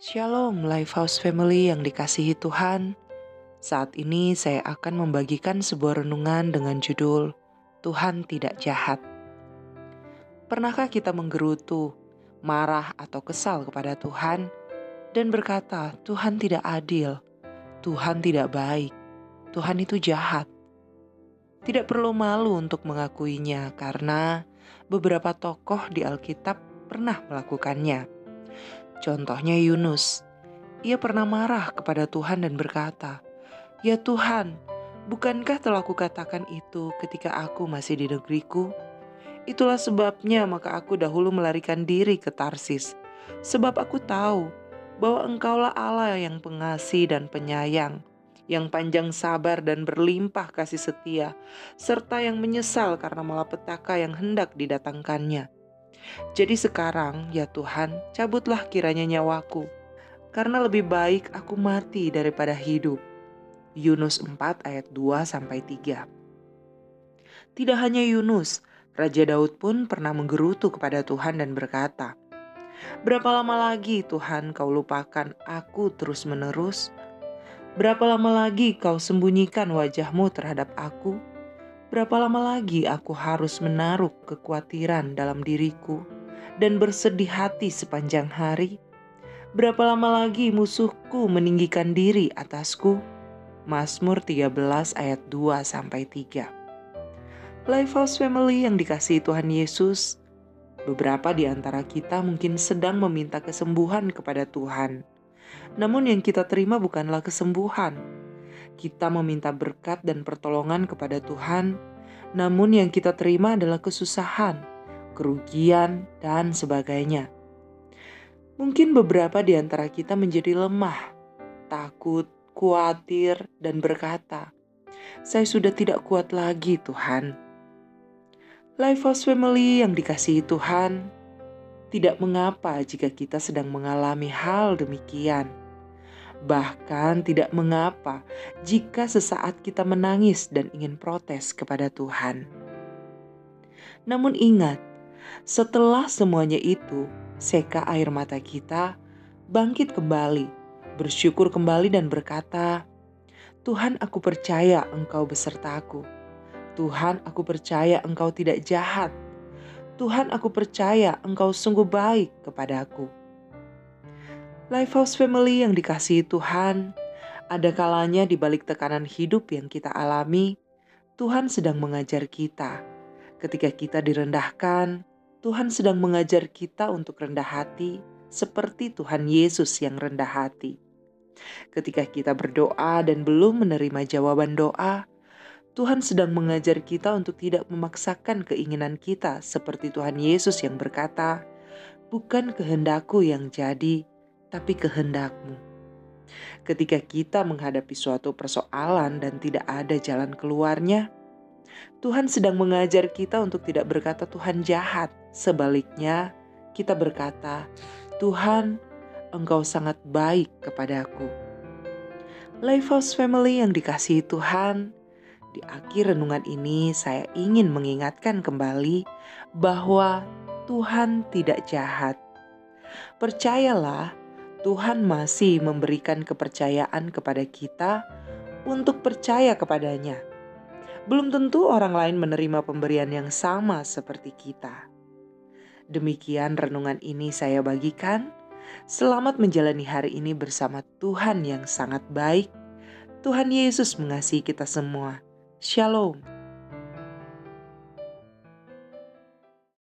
Shalom Lifehouse Family yang dikasihi Tuhan. Saat ini saya akan membagikan sebuah renungan dengan judul Tuhan Tidak Jahat. Pernahkah kita menggerutu, marah atau kesal kepada Tuhan dan berkata, "Tuhan tidak adil, Tuhan tidak baik, Tuhan itu jahat." Tidak perlu malu untuk mengakuinya karena beberapa tokoh di Alkitab pernah melakukannya. Contohnya Yunus. Ia pernah marah kepada Tuhan dan berkata, "Ya Tuhan, bukankah telah kukatakan itu ketika aku masih di negeriku? Itulah sebabnya maka aku dahulu melarikan diri ke Tarsis, sebab aku tahu bahwa Engkaulah Allah yang pengasih dan penyayang, yang panjang sabar dan berlimpah kasih setia, serta yang menyesal karena malapetaka yang hendak didatangkannya. Jadi sekarang, ya Tuhan, cabutlah kiranya nyawaku, karena lebih baik aku mati daripada hidup. Yunus 4 ayat 2 sampai 3. Tidak hanya Yunus, Raja Daud pun pernah menggerutu kepada Tuhan dan berkata, Berapa lama lagi Tuhan kau lupakan aku terus-menerus? Berapa lama lagi kau sembunyikan wajahmu terhadap aku? Berapa lama lagi aku harus menaruh kekhawatiran dalam diriku dan bersedih hati sepanjang hari? Berapa lama lagi musuhku meninggikan diri atasku? Mazmur 13 ayat 2 sampai 3. Lifehouse Family yang dikasihi Tuhan Yesus, beberapa di antara kita mungkin sedang meminta kesembuhan kepada Tuhan namun yang kita terima bukanlah kesembuhan. Kita meminta berkat dan pertolongan kepada Tuhan, namun yang kita terima adalah kesusahan, kerugian, dan sebagainya. Mungkin beberapa di antara kita menjadi lemah, takut, khawatir, dan berkata, "Saya sudah tidak kuat lagi, Tuhan." Lifehouse Family yang dikasihi Tuhan, tidak mengapa jika kita sedang mengalami hal demikian. Bahkan tidak mengapa jika sesaat kita menangis dan ingin protes kepada Tuhan. Namun ingat, setelah semuanya itu, seka air mata kita, bangkit kembali, bersyukur kembali dan berkata, Tuhan aku percaya engkau besertaku. Tuhan aku percaya engkau tidak jahat Tuhan aku percaya engkau sungguh baik kepadaku. Lifehouse Family yang dikasihi Tuhan, ada kalanya di balik tekanan hidup yang kita alami, Tuhan sedang mengajar kita. Ketika kita direndahkan, Tuhan sedang mengajar kita untuk rendah hati, seperti Tuhan Yesus yang rendah hati. Ketika kita berdoa dan belum menerima jawaban doa, Tuhan sedang mengajar kita untuk tidak memaksakan keinginan kita, seperti Tuhan Yesus yang berkata, "Bukan kehendakku yang jadi, tapi kehendakmu." Ketika kita menghadapi suatu persoalan dan tidak ada jalan keluarnya, Tuhan sedang mengajar kita untuk tidak berkata "Tuhan jahat". Sebaliknya, kita berkata, "Tuhan, Engkau sangat baik kepadaku." Lifehouse Family yang dikasihi Tuhan, di akhir renungan ini, saya ingin mengingatkan kembali bahwa Tuhan tidak jahat. Percayalah, Tuhan masih memberikan kepercayaan kepada kita untuk percaya kepadanya. Belum tentu orang lain menerima pemberian yang sama seperti kita. Demikian renungan ini saya bagikan. Selamat menjalani hari ini bersama Tuhan yang sangat baik. Tuhan Yesus mengasihi kita semua. Shalom.